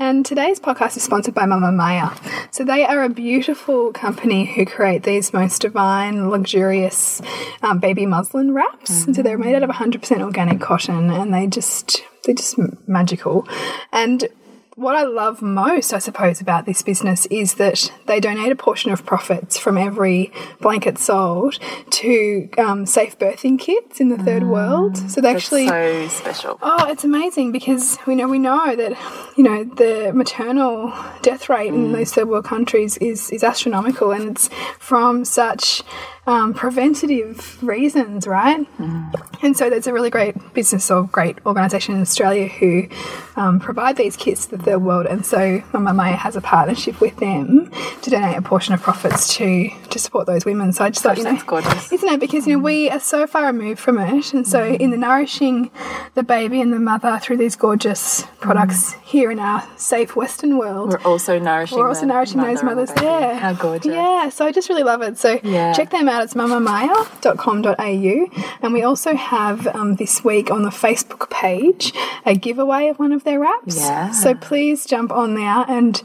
And today's podcast is sponsored by Mama Maya. So they are a beautiful company who create these most divine, luxurious um, baby muslin wraps. Mm -hmm. And so they're made out of 100% organic cotton and they just, they're just magical. And what I love most, I suppose, about this business is that they donate a portion of profits from every blanket sold to um, safe birthing kits in the third mm, world. So they actually so special. Oh, it's amazing because we know we know that you know the maternal death rate mm. in those third world countries is is astronomical, and it's from such um, preventative reasons, right? Mm. And so there's a really great business or great organisation in Australia who um, provide these kits to the third world, and so Mama Maya has a partnership with them to donate a portion of profits to to support those women. So I just thought, you know, gorgeous. isn't it? Because you know we are so far removed from it, and so mm. in the nourishing the baby and the mother through these gorgeous products mm. here in our safe Western world, we're also nourishing. We're also nourishing those mothers there. How gorgeous! Yeah, so I just really love it. So yeah. check them out out. It's mamamaya.com.au. And we also have um, this week on the Facebook page a giveaway of one of their wraps. Yeah. So please jump on there and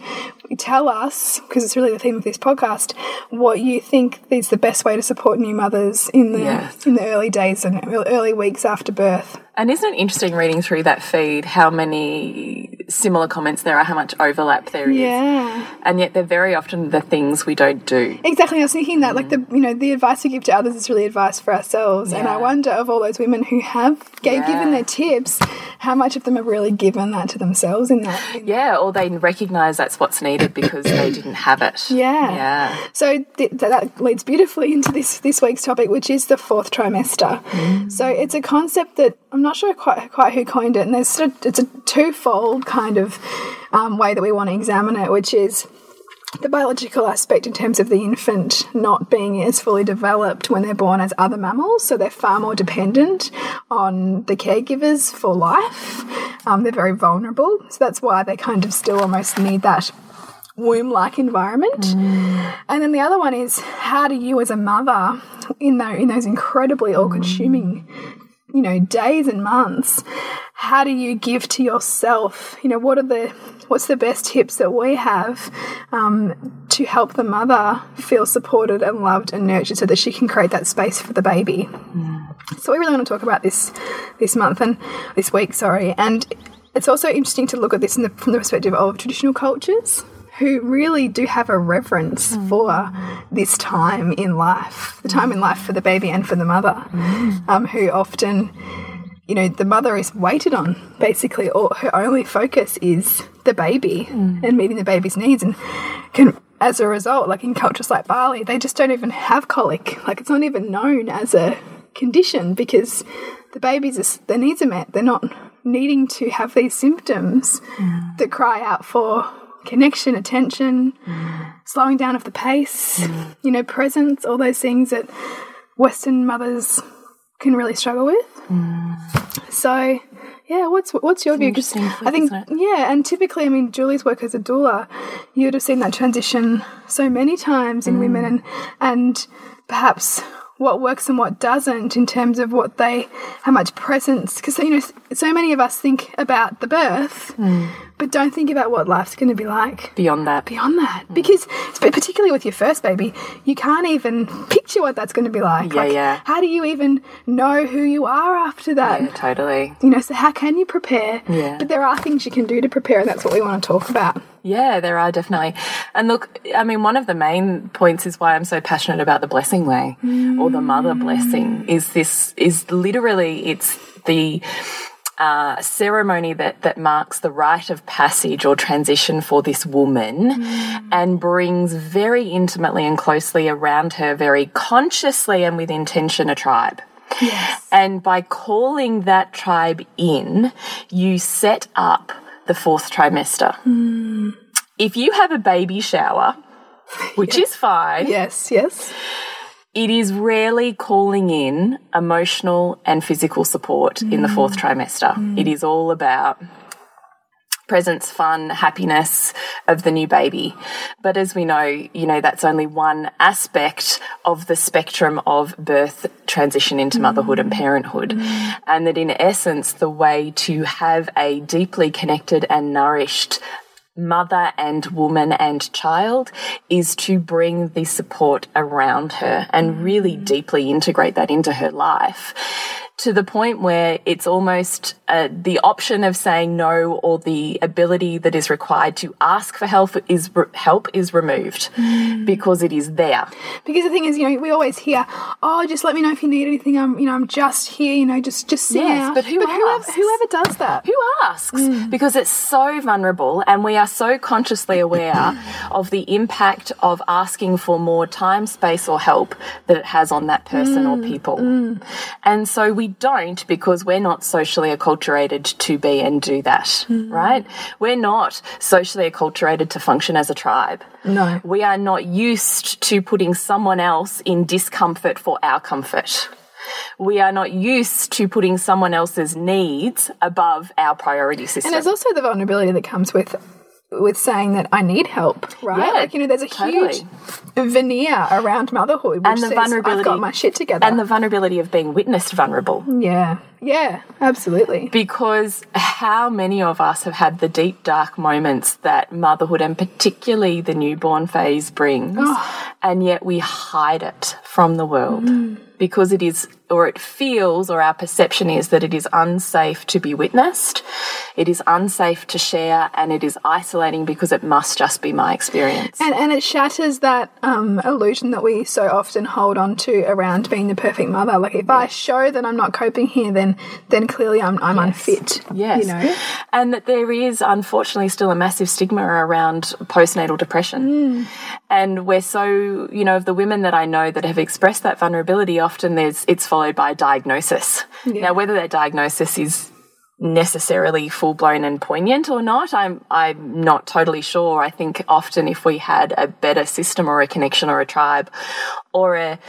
tell us, because it's really the theme of this podcast, what you think is the best way to support new mothers in the yes. in the early days and early weeks after birth. And isn't it interesting reading through that feed how many similar comments there are, how much overlap there is? Yeah. And yet they're very often the things we don't do. Exactly. I was thinking that, like, the, you know, the advice we give to others is really advice for ourselves. Yeah. And I wonder of all those women who have yeah. given their tips, how much of them have really given that to themselves in that? In yeah, or they recognise that's what's needed because they didn't have it. Yeah. Yeah. So th that leads beautifully into this, this week's topic, which is the fourth trimester. Mm. So it's a concept that I'm not sure quite quite who coined it, and there's sort of, it's a twofold kind of um, way that we want to examine it, which is the biological aspect in terms of the infant not being as fully developed when they're born as other mammals, so they're far more dependent on the caregivers for life. Um, they're very vulnerable, so that's why they kind of still almost need that womb like environment. Mm. And then the other one is how do you, as a mother, in, in those incredibly all consuming you know days and months how do you give to yourself? You know what are the what's the best tips that we have um, to help the mother feel supported and loved and nurtured so that she can create that space for the baby? Mm. so we really want to talk about this this month and this week sorry. And it's also interesting to look at this the, from the perspective of traditional cultures who really do have a reverence mm. for this time in life, the time in life for the baby and for the mother, mm. um, who often, you know, the mother is waited on basically, or her only focus is the baby mm. and meeting the baby's needs, and can. As a result, like in cultures like Bali, they just don't even have colic. Like it's not even known as a condition because the babies, their needs are met. They're not needing to have these symptoms mm. that cry out for connection, attention, mm. slowing down of the pace, mm. you know, presence, all those things that Western mothers can really struggle with. Mm. So, yeah, what's what's your view? Because I think, yeah, and typically, I mean, Julie's work as a doula, you would have seen that transition so many times in women, mm. and and perhaps what works and what doesn't in terms of what they how much presence because you know so many of us think about the birth mm but don't think about what life's going to be like beyond that. Beyond that, mm. because particularly with your first baby, you can't even picture what that's going to be like. Yeah, like, yeah. How do you even know who you are after that? Yeah, totally. You know, so how can you prepare? Yeah. But there are things you can do to prepare, and that's what we want to talk about. Yeah, there are definitely. And look, I mean, one of the main points is why I'm so passionate about the blessing way mm. or the mother blessing is this is literally it's the uh, ceremony that that marks the rite of passage or transition for this woman, mm. and brings very intimately and closely around her, very consciously and with intention, a tribe. Yes. And by calling that tribe in, you set up the fourth trimester. Mm. If you have a baby shower, which is fine. Yes, yes it is rarely calling in emotional and physical support in the fourth trimester. Mm. It is all about presence, fun, happiness of the new baby. But as we know, you know, that's only one aspect of the spectrum of birth transition into mm. motherhood and parenthood. Mm. And that in essence, the way to have a deeply connected and nourished mother and woman and child is to bring the support around her and really mm. deeply integrate that into her life to the point where it's almost uh, the option of saying no or the ability that is required to ask for help is help is removed hmm. because it is there. Because the thing is, you know, we always hear, "Oh, just let me know if you need anything. I'm, you know, I'm just here. You know, just just sing Yes, out." but who whoever, asks? whoever does that? Who asks? Hmm. Because it's so vulnerable, and we are so consciously aware of the impact of asking for more time, space, or help that it has on that person or hmm. people. And so we don't because we're not socially acculturated to be and do that, mm. right? We're not socially acculturated to function as a tribe. No. We are not used to putting someone else in discomfort for our comfort. We are not used to putting someone else's needs above our priority system. And there's also the vulnerability that comes with with saying that I need help, right? Yeah, like you know, there's a totally. huge veneer around motherhood, which and the says, vulnerability I've got my shit together. and the vulnerability of being witnessed vulnerable yeah, yeah, absolutely. because how many of us have had the deep dark moments that motherhood and particularly the newborn phase brings and yet we hide it from the world? Because it is or it feels or our perception is that it is unsafe to be witnessed it is unsafe to share and it is isolating because it must just be my experience. And, and it shatters that um, illusion that we so often hold on to around being the perfect mother. Like if I show that I'm not coping here, then then clearly I'm I'm unfit. Yes. you know. And that there is unfortunately still a massive stigma around postnatal depression. Hmm. And we're so, you know, of the women that I know that have expressed that vulnerability, often there's it's followed by a diagnosis. Now whether that diagnosis is necessarily full blown and poignant or not, I'm I'm not totally sure. I think often if we had a better system or a connection or a tribe or a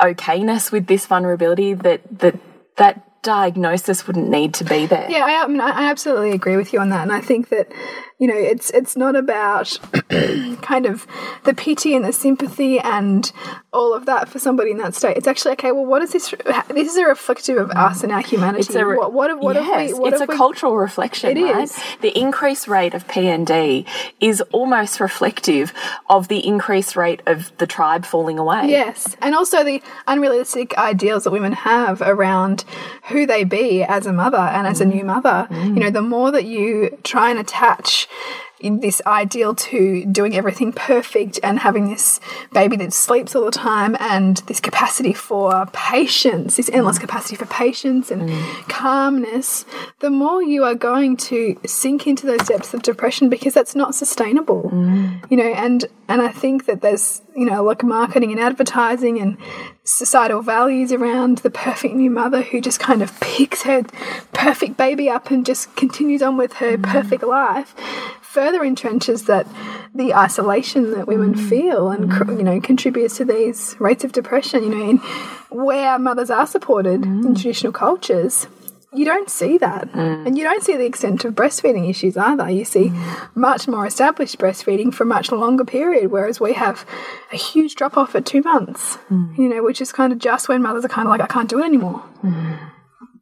okayness with this vulnerability that that that diagnosis wouldn't need to be there. Yeah, I, I mean, I absolutely agree with you on that, and I think that you know, it's it's not about kind of the pity and the sympathy and all of that for somebody in that state. It's actually okay. Well, what is this? This is a reflective of us and our humanity. It's a what, what, what yes, we? What it's a we, cultural reflection, It right? is. The increased rate of PND is almost reflective of the increased rate of the tribe falling away. Yes, and also the unrealistic ideals that women have around who they be as a mother and as a mm. new mother. You mm. know, the more that you try and attach this ideal to doing everything perfect and having this baby that sleeps all the time and this capacity for patience, this endless mm. capacity for patience and mm. calmness, the more you are going to sink into those depths of depression because that's not sustainable. Mm. You know, and and I think that there's you know like marketing and advertising and societal values around the perfect new mother who just kind of picks her perfect baby up and just continues on with her perfect life further entrenches that the isolation that women mm. feel and cr- mm. you know contributes to these rates of depression you know in where mothers are supported in mm. traditional cultures you don't see that. And you don't see the extent of breastfeeding issues either. You see much more established breastfeeding for a much longer period, whereas we have a huge drop off at two months, you know, which is kind of just when mothers are kind of like, I can't do it anymore.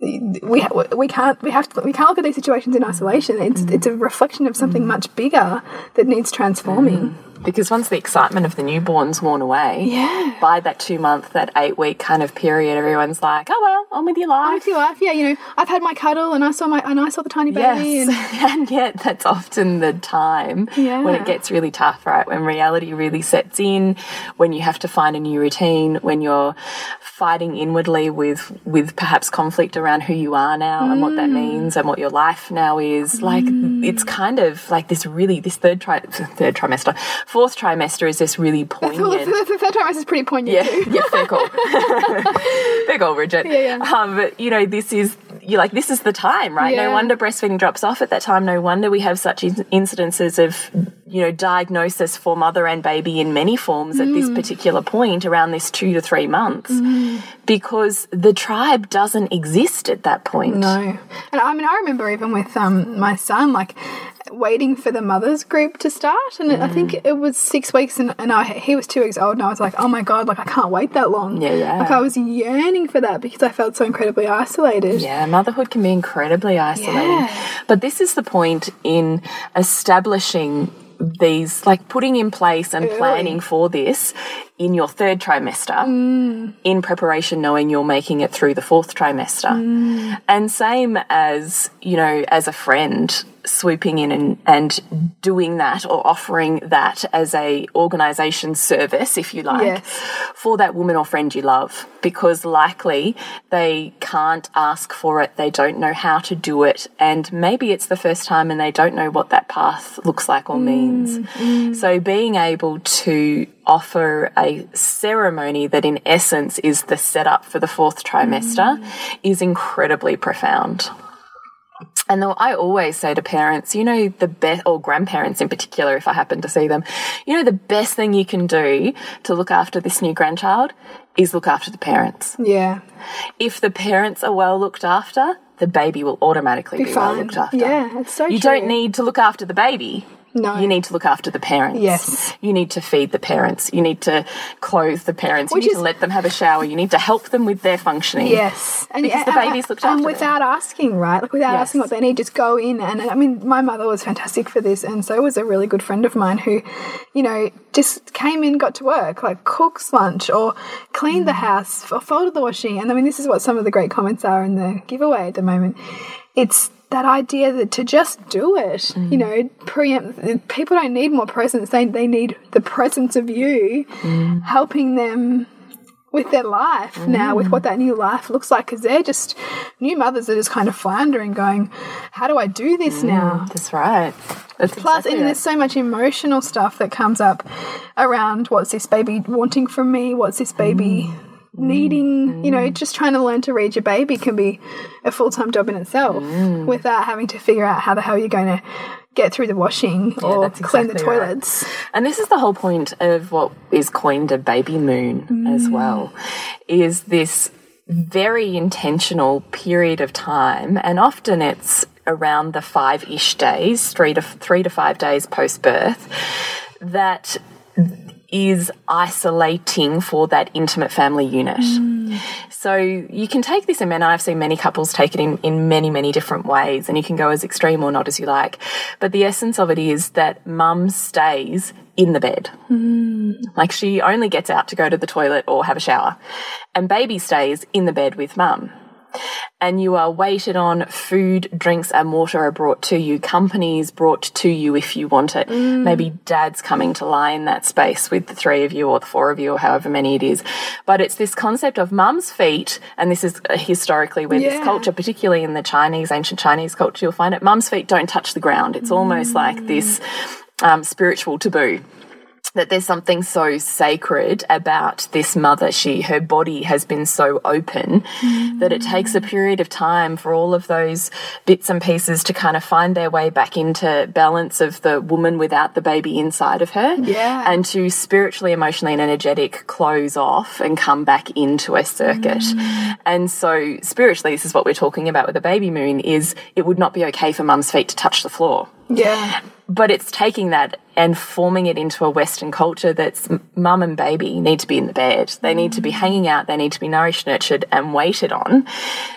We, we can't we have to we can't look at these situations in isolation. It's mm. it's a reflection of something mm. much bigger that needs transforming. Mm. Because once the excitement of the newborn's worn away, Yeah. by that two month, that eight week kind of period, everyone's like, oh, well, on with your life. With your life, yeah, you know, I've had my cuddle and I saw my and I saw the tiny baby Yes, and and yet that's often the time when it gets really tough, right? When reality really sets in, when you have to find a new routine, when you're fighting inwardly with with perhaps conflict around who you are now and what that Mm. means and what your life now is. Like it's kind of like this really this third tri third trimester, fourth trimester is this really the, poignant. the third trimester is pretty poignant Yeah, too. yeah, fair call. fair call, Bridget. Yeah, yeah. Um, but you know, this is you're like this is the time, right? Yeah. No wonder breastfeeding drops off at that time. No wonder we have such in- incidences of you know, diagnosis for mother and baby in many forms at this particular point around this two to three months because the tribe doesn't exist at that point. No. And I mean, I remember even with um, my son, like waiting for the mothers group to start. And I think mm. it was six weeks, and, and I, he was two weeks old, and I was like, oh my God, like I can't wait that long. Yeah, yeah. Like I was yearning for that because I felt so incredibly isolated. Yeah, motherhood can be incredibly isolating. Yeah. But this is the point in establishing these, like putting in place and planning for this in your third trimester, mm. in preparation, knowing you're making it through the fourth trimester. Mm. And same as, you know, as a friend swooping in and, and doing that or offering that as a organization service, if you like, Yes. for that woman or friend you love, because likely they can't ask for it, they don't know how to do it, and maybe it's the first time and they don't know what that path looks like or means. Mm. So being able to offer a ceremony that in essence is the setup for the fourth trimester mm. is incredibly profound. And though I always say to parents, you know, the best, or grandparents in particular, if I happen to see them, you know, the best thing you can do to look after this new grandchild is look after the parents. Yeah. If the parents are well looked after, the baby will automatically be, Be well looked after. Yeah, it's so You true. don't need to look after the baby. No. You need to look after the parents. Yes. You need to feed the parents. You need to clothe the parents. Which you need is- to let them have a shower. You need to help them with their functioning. Yes, and Because the and- baby's looked and after without asking, right? Like without Yes. asking what they need, just go in. And I mean, my mother was fantastic for this, and so was a really good friend of mine who, you know, just came in, got to work, like cooks lunch or cleaned the Mm. house or folded the washing. And I mean, this is what some of the great comments are in the giveaway at the moment. It's that idea that to just do it, Mm. you know, preempt. People don't need more presence; they they need the presence of you Mm. helping them with their life now, with what that new life looks like, because they're just new mothers are just kind of floundering, going, "How do I do this now?" That's right. That's Plus, exactly and right. there's so much emotional stuff that comes up around what's this baby wanting from me? What's this baby needing? You know, mm. just trying to learn to read your baby can be a full time job in itself mm. without having to figure out how the hell you're going to get through the washing or that's clean the exactly right. toilets. And this is the whole point of what is coined a baby moon as mm. well, is this very intentional period of time, and often it's around the five-ish days, three to three to five days post birth, that is isolating for that intimate family unit. Mm. So you can take this, and man, I've seen many couples take it in, in many, many different ways, and you can go as extreme or not as you like. But the essence of it is that mum stays in the bed. Mm. Like she only gets out to go to the toilet or have a shower, and baby stays in the bed with mum. And you are waited on, food, drinks, and water are brought to you, Companies brought to you if you want it. Maybe dad's coming to lie in that space with the three of you or the four of you or however many it is. But it's this concept of mum's feet, and this is uh, historically where this culture, particularly in the Chinese, ancient Chinese culture, you'll find it, mum's feet don't touch the ground. It's almost like this um, spiritual taboo that there's something so sacred about this mother. She, her body has been so open that it takes a period of time for all of those bits and pieces to kind of find their way back into balance of the woman without the baby inside of her. Yeah. And to spiritually, emotionally, and energetic close off and come back into a circuit. Mm. And so spiritually, this is what we're talking about with the baby moon is it would not be okay for mum's feet to touch the floor Yeah. but it's taking that and forming it into a Western culture that's mum and baby need to be in the bed. They need to be mm. hanging out. They need to be nourished, nurtured, and waited on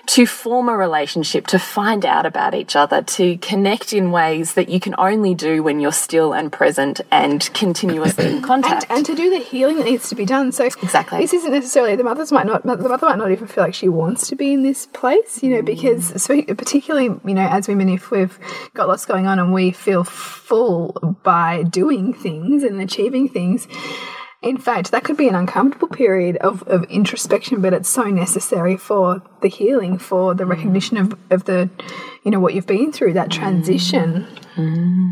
to form a relationship, to find out about each other, to connect in ways that you can only do when you're still and present and continuously in contact. and, and to do the healing that needs to be done. So Exactly. this isn't necessarily the mothers might not the mother might not even feel like she wants to be in this place, you know, because mm. particularly you know as women, if we've got lots going on and we feel full by doing things and achieving things. In fact, that could be an uncomfortable period of, of introspection, but it's so necessary for the healing, for the mm. recognition of, of the, you know what you've been through that transition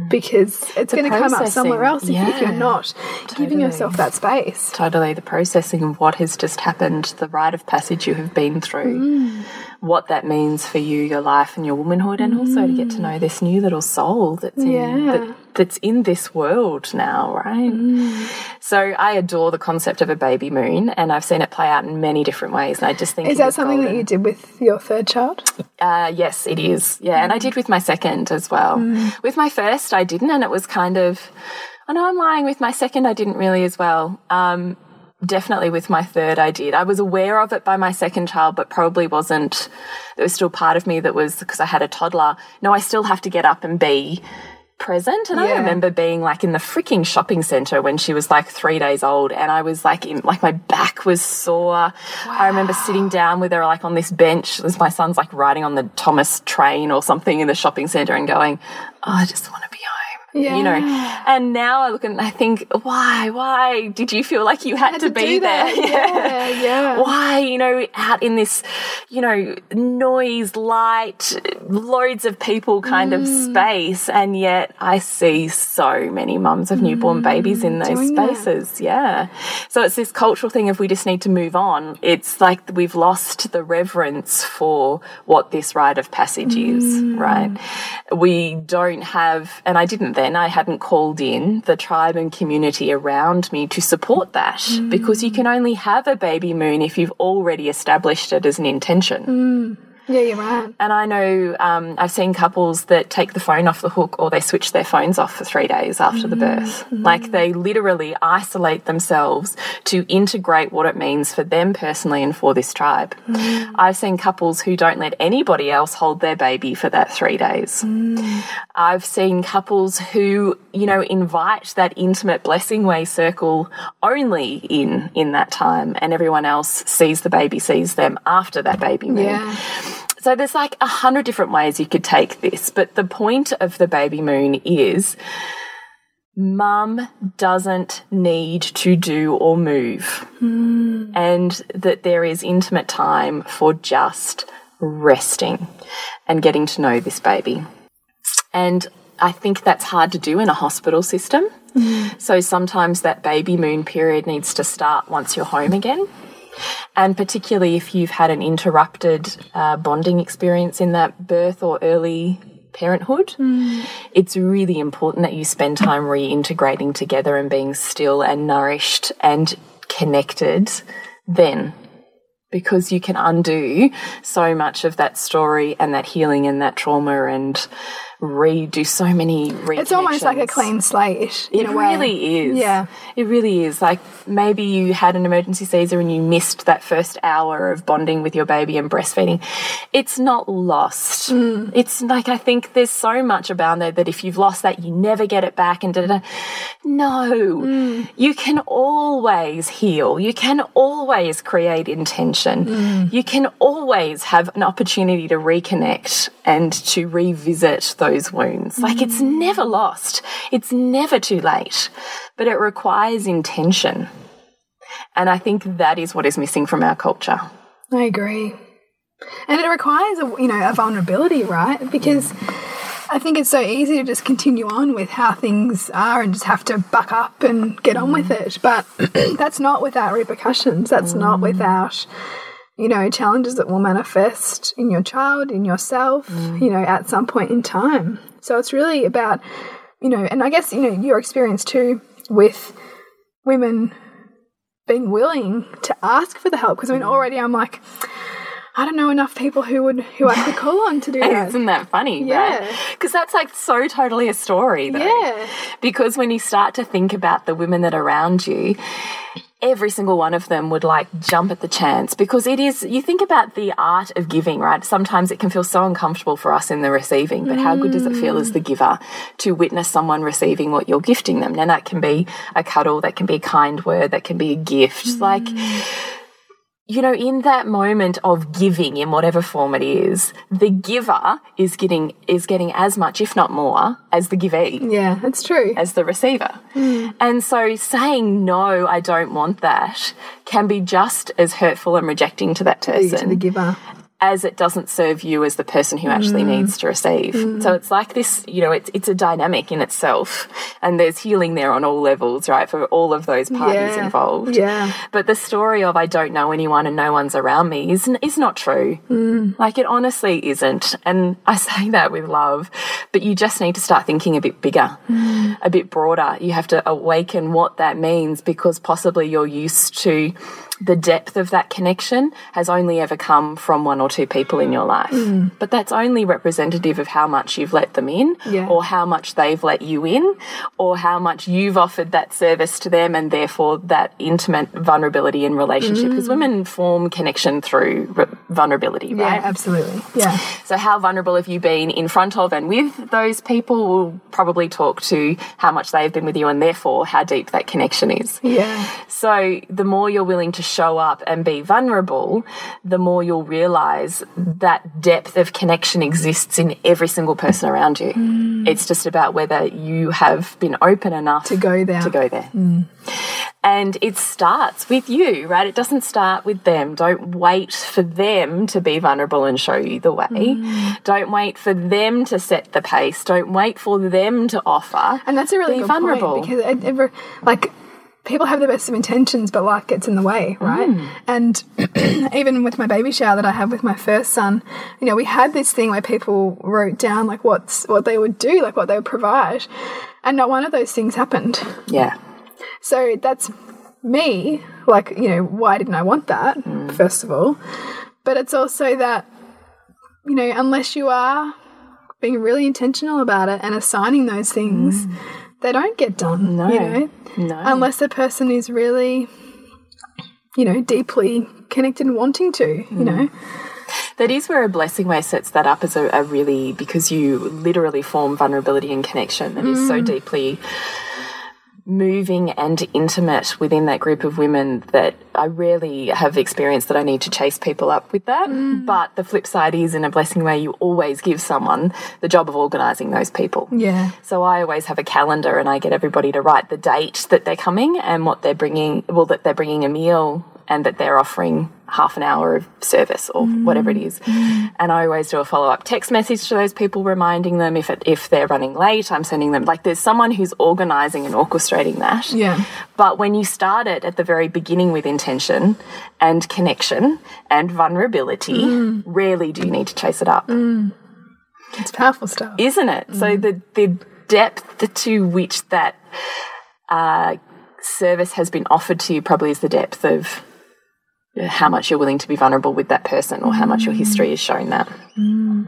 because it's going to come up somewhere else if, if you're yeah. not giving yourself that space Totally, the processing of what has just happened, the rite of passage you have been through, Mm. what that means for you, your life, and your womanhood, and also to get to know this new little soul that's in Yeah. that, that's in this world now, right? Mm. So I adore the concept of a baby moon, and I've seen it play out in many different ways. And I just think is that something that you did with your third child Uh, yes, it is. Yeah, and I did with my second as well. With my first, I didn't, and it was kind of. I know I'm lying. With my second, I didn't really as well. Um, definitely with my third, I did. I was aware of it by my second child, but probably wasn't. There was still part of me that was because I had a toddler. No, I still have to get up and be present. And I remember being like in the freaking shopping center when she was like three days old, and I was like, in, like my back was sore. I remember sitting down with her like on this bench as my son's like riding on the Thomas train or something in the shopping center and going, oh, I just want to be home. You know, and now I look and I think, why, why did you feel like you had, to, to be there? that. Yeah, yeah. Why, you know, out in this, you know, noise, light, loads of people kind of Mm. space, and yet I see so many mums of newborn babies in those Mm, doing that. spaces. Yeah. So it's this cultural thing of we just need to move on. It's like we've lost the reverence for what this rite of passage is, Mm. right? We don't have, and I didn't then, I hadn't called in the tribe and community around me to support that mm. because you can only have a baby moon if you've already established it as an intention. Mm. Yeah you're right And I know um, I've seen couples that take the phone off the hook or they switch their phones off for three days after the birth. Mm-hmm. Like they literally isolate themselves to integrate what it means for them personally and for this tribe. Mm. I've seen couples who don't let anybody else hold their baby for that three days. Mm. I've seen couples who, you know, invite that intimate blessing way circle only in in that time and everyone else sees the baby, sees them after that baby moon. yeah So there's like a hundred different ways you could take this, but the point of the baby moon is mum doesn't need to do or move. Hmm. And that there is intimate time for just resting and getting to know this baby. And I think that's hard to do in a hospital system. Hmm. So sometimes that baby moon period needs to start once you're home again. And particularly if you've had an interrupted uh, bonding experience in that birth or early parenthood, it's really important that you spend time reintegrating together and being still and nourished and connected then. Because you can undo so much of that story and that healing and that trauma and redo so many it's almost like a clean slate in It a way. really is. Yeah. It really is. Like maybe you had an emergency Caesar and you missed that first hour of bonding with your baby and breastfeeding. It's not lost. Mm. It's like I think there's so much about there that if you've lost that, you never get it back and da da. da. No. Mm. You can always heal. You can always create intention. Mm. You can always have an opportunity to reconnect and to revisit those wounds. Like it's Mm. never lost. It's never too late, but it requires intention. And I think that is what is missing from our culture. I agree. And it requires a you know a vulnerability, right? Because I think it's so easy to just continue on with how things are and just have to buck up and get on with it. But that's not without repercussions. That's not without you know challenges that will manifest in your child, in yourself, mm. you know, at some point in time. So it's really about you know, and I guess you know your experience too with women being willing to ask for the help because I mean mm. already I'm like I don't know enough people who would who I could call on to do that. Isn't that funny? Yeah. Because that's like so totally a story, though. Yeah. Because when you start to think about the women that are around you, every single one of them would like jump at the chance because it is you think about the art of giving right? Sometimes it can feel so uncomfortable for us in the receiving but how good does it feel as the giver to witness someone receiving what you're gifting them? Now that can be a cuddle that can be a kind word that can be a gift. Like you know, in that moment of giving in whatever form it is, the giver is getting is getting as much, if not more, as the givee, Yeah, that's true. as the receiver. Hmm. And so saying no, I don't want that can be just as hurtful and rejecting to that person. to the giver. As it doesn't serve you as the person who actually Mm. needs to receive. Mm. So it's like this, you know, it's it's a dynamic in itself, and there's healing there on all levels, right, for all of those parties Yeah. involved. Yeah. But the story of I don't know anyone and no one's around me is is not true. Mm. Like it honestly isn't, and I say that with love. But you just need to start thinking a bit bigger, mm. a bit broader. You have to awaken what that means because possibly you're used to the depth of that connection has only ever come from one or two people in your life. Mm. But that's only representative of how much you've let them in Yeah. or how much they've let you in or how much you've offered that service to them and therefore that intimate vulnerability in relationship mm. because women form connection through vulnerability Yeah, right absolutely. Yeah. so how vulnerable have you been in front of and with those people will probably talk to how much they've been with you and therefore how deep that connection is Yeah. so the more you're willing to show up and be vulnerable, the more you'll realize that depth of connection exists in every single person around you. Mm. It's just about whether you have been open enough To go there. To go there. Mm. And it starts with you, right? It doesn't start with them. Don't wait for them to be vulnerable and show you the way. Mm. Don't wait for them to set the pace. Don't wait for them to offer. And that's a really Be good vulnerable. point because it, ever like people have the best of intentions, but life gets in the way, right? Mm. And even with my baby shower that I had with my first son, you know, we had this thing where people wrote down like what's what they would do, like what they would provide, and not one of those things happened. Yeah. So that's me. Like, you know, why didn't I want that, first of all? But it's also that, you know, unless you are being really intentional about it and assigning those things, they don't get done. No. You know? No. Unless the person is really, you know, deeply connected and wanting to, you mm-hmm. know? That is where a blessing way sets that up as a, a really because you literally form vulnerability and connection that is so mm. deeply moving and intimate within that group of women that I rarely have experienced that I need to chase people up with that. Mm. But the flip side is in a blessing way you always give someone the job of organizing those people. Yeah. So I always have a calendar and I get everybody to write the date that they're coming and what they're bringing, well, that they're bringing a meal and that they're offering half an hour of service or mm. whatever it is. Mm. And I always do a follow up text message to those people reminding them if it, if they're running late, I'm sending them like there's someone who's organizing and orchestrating that. Yeah. But when you start it at the very beginning with intention and connection and vulnerability, mm. rarely do you need to chase it up It's powerful stuff. isn't it? So the the depth to which that uh, service has been offered to you probably is the depth of how much you're willing to be vulnerable with that person or how much your history is showing that. Mm.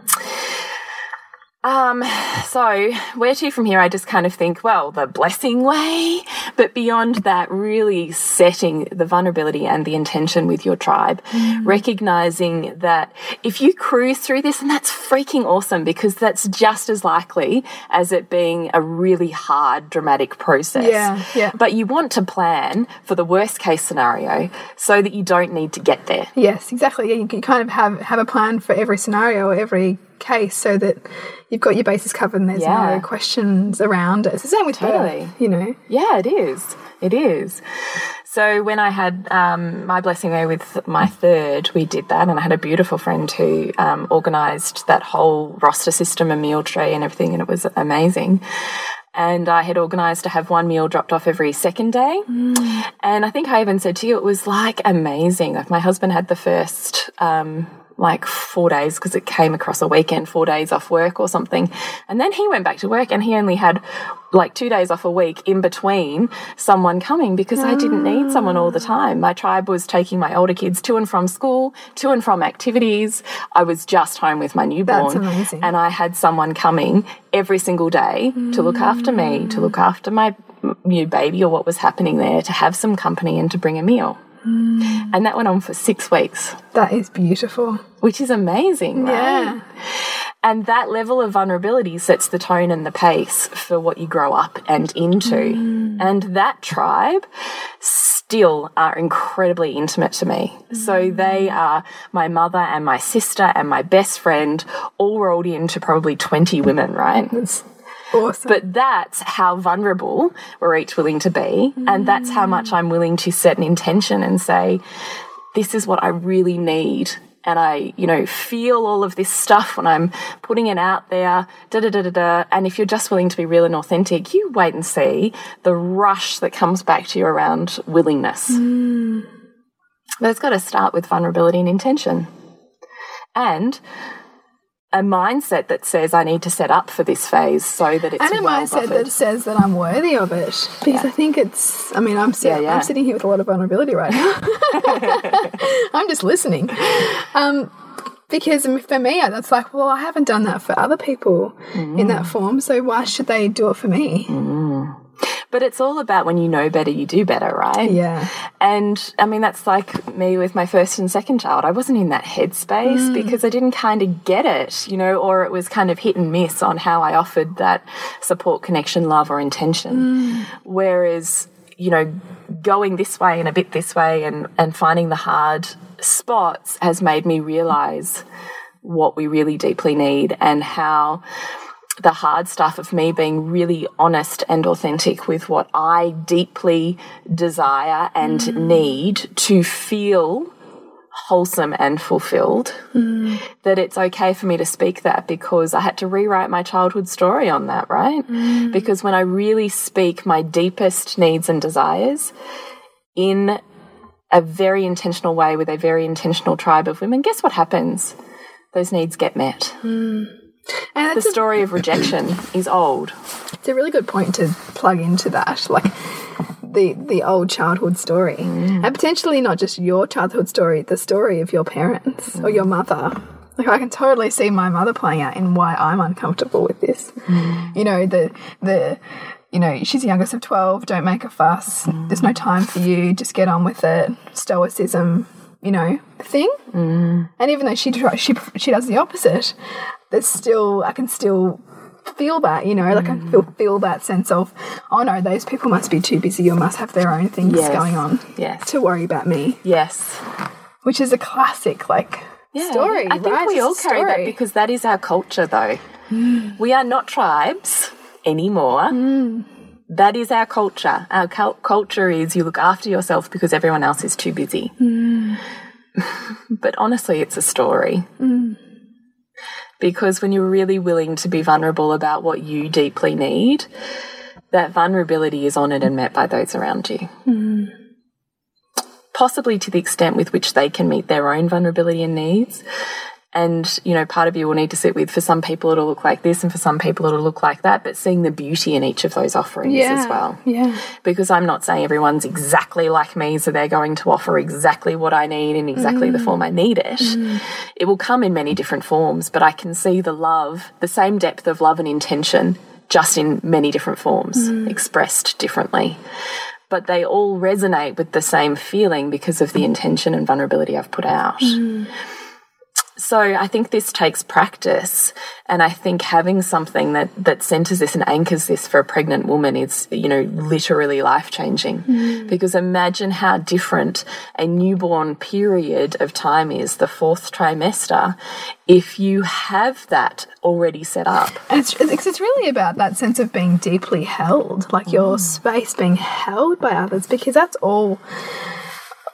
Um, so where to from here? I just kind of think, well, the blessing way, but beyond that, really setting the vulnerability and the intention with your tribe, recognizing that if you cruise through this, and that's freaking awesome because that's just as likely as it being a really hard, dramatic process. Yeah, yeah. But you want to plan for the worst case scenario so that you don't need to get there. Yes, exactly. Yeah, you can kind of have have a plan for every scenario every case so that you've got your bases covered and there's Yeah. no questions around it. It's the same with Totally. her, you know. Yeah, it is. It is. So when I had um, my blessing way with my third, we did that, and I had a beautiful friend who um, organised that whole roster system and meal tray and everything, and it was amazing. And I had organised to have one meal dropped off every second day. And I think I even said to you, it was like amazing. Like my husband had the first um, like four days because it came across a weekend, four days off work or something. And then he went back to work and he only had like two days off a week in between someone coming because I didn't need someone all the time. My tribe was taking my older kids to and from school, to and from activities. I was just home with my newborn. And I had someone coming every single day to look after me, to look after my new baby or what was happening there, to have some company and to bring a meal. Mm. And that went on for six weeks That is beautiful. which is amazing, right? Yeah. And that level of vulnerability sets the tone and the pace for what you grow up and into. Mm. And that tribe still are incredibly intimate to me. So mm. they are my mother and my sister and my best friend, all rolled into probably 20 women, right? It's awesome. But that's how vulnerable we're each willing to be. And that's how much I'm willing to set an intention and say, this is what I really need and I, you know, feel all of this stuff when I'm putting it out there, da da da da da. And if you're just willing to be real and authentic, you wait and see the rush that comes back to you around willingness. Hmm. But it's got to start with vulnerability and intention. And a mindset that says I need to set up for this phase so that it's and a well mindset buffered. that says that I'm worthy of it. Because I think it's. I mean, I'm sit, Yeah, yeah. I'm sitting here with a lot of vulnerability right now. I'm just listening. Um, because for me, that's like, well, I haven't done that for other people in that form, so why should they do it for me? But it's all about when you know better, you do better, right? Yeah. And I mean, that's like me with my first and second child. I wasn't in that headspace mm. because I didn't kind of get it, you know, or it was kind of hit and miss on how I offered that support, connection, love, or intention. Mm. Whereas, you know, going this way and a bit this way and, and finding the hard spots has made me realize what we really deeply need and how the hard stuff of me being really honest and authentic with what I deeply desire and mm. need to feel wholesome and fulfilled. Mm. That it's okay for me to speak that because I had to rewrite my childhood story on that, right? Mm. Because when I really speak my deepest needs and desires in a very intentional way with a very intentional tribe of women, guess what happens? Those needs get met. And The story of rejection is old. it's a really good point to plug into that. Like, the, the old childhood story, mm. and potentially not just your childhood story, the story of your parents or your mm. mother. Like I can totally see my mother playing out in why I'm uncomfortable with this. Mm. You know, the the you know, she's the youngest of twelve, don't make a fuss. There's no time for you, just get on with it. Stoicism, you know, thing. And even though she tries, she she does the opposite, there's still I can still feel that, you know, like I mm. feel feel that sense of, oh no, those people must be too busy or must have their own things Yes. going on Yes. to worry about me, Yes. which is a classic like story. I think right? we all carry that because that is our culture, though. Mm. We are not tribes anymore. Mm. That is our culture. Our cul culture is you look after yourself because everyone else is too busy. but honestly, it's a story. Because when you're really willing to be vulnerable about what you deeply need, that vulnerability is honoured and met by those around you. Hmm. Possibly to the extent with which they can meet their own vulnerability and needs. And, you know, part of you will need to sit with for some people it'll look like this and for some people it'll look like that, but seeing the beauty in each of those offerings yeah. as well Yeah. because I'm not saying everyone's exactly like me, so they're going to offer exactly what I need in exactly the mm. form I need it. Mm. It will come in many different forms, but I can see the love, the same depth of love and intention, just in many different forms, mm. expressed differently. But they all resonate with the same feeling because of the intention and vulnerability I've put out. So I think this takes practice, and I think having something that that centers this and anchors this for a pregnant woman is, you know, literally life changing. Hmm. Because imagine how different a newborn period of time is, the fourth trimester, if you have that already set up. And it's, it's, it's really about that sense of being deeply held, like your mm. space being held by others, because that's all,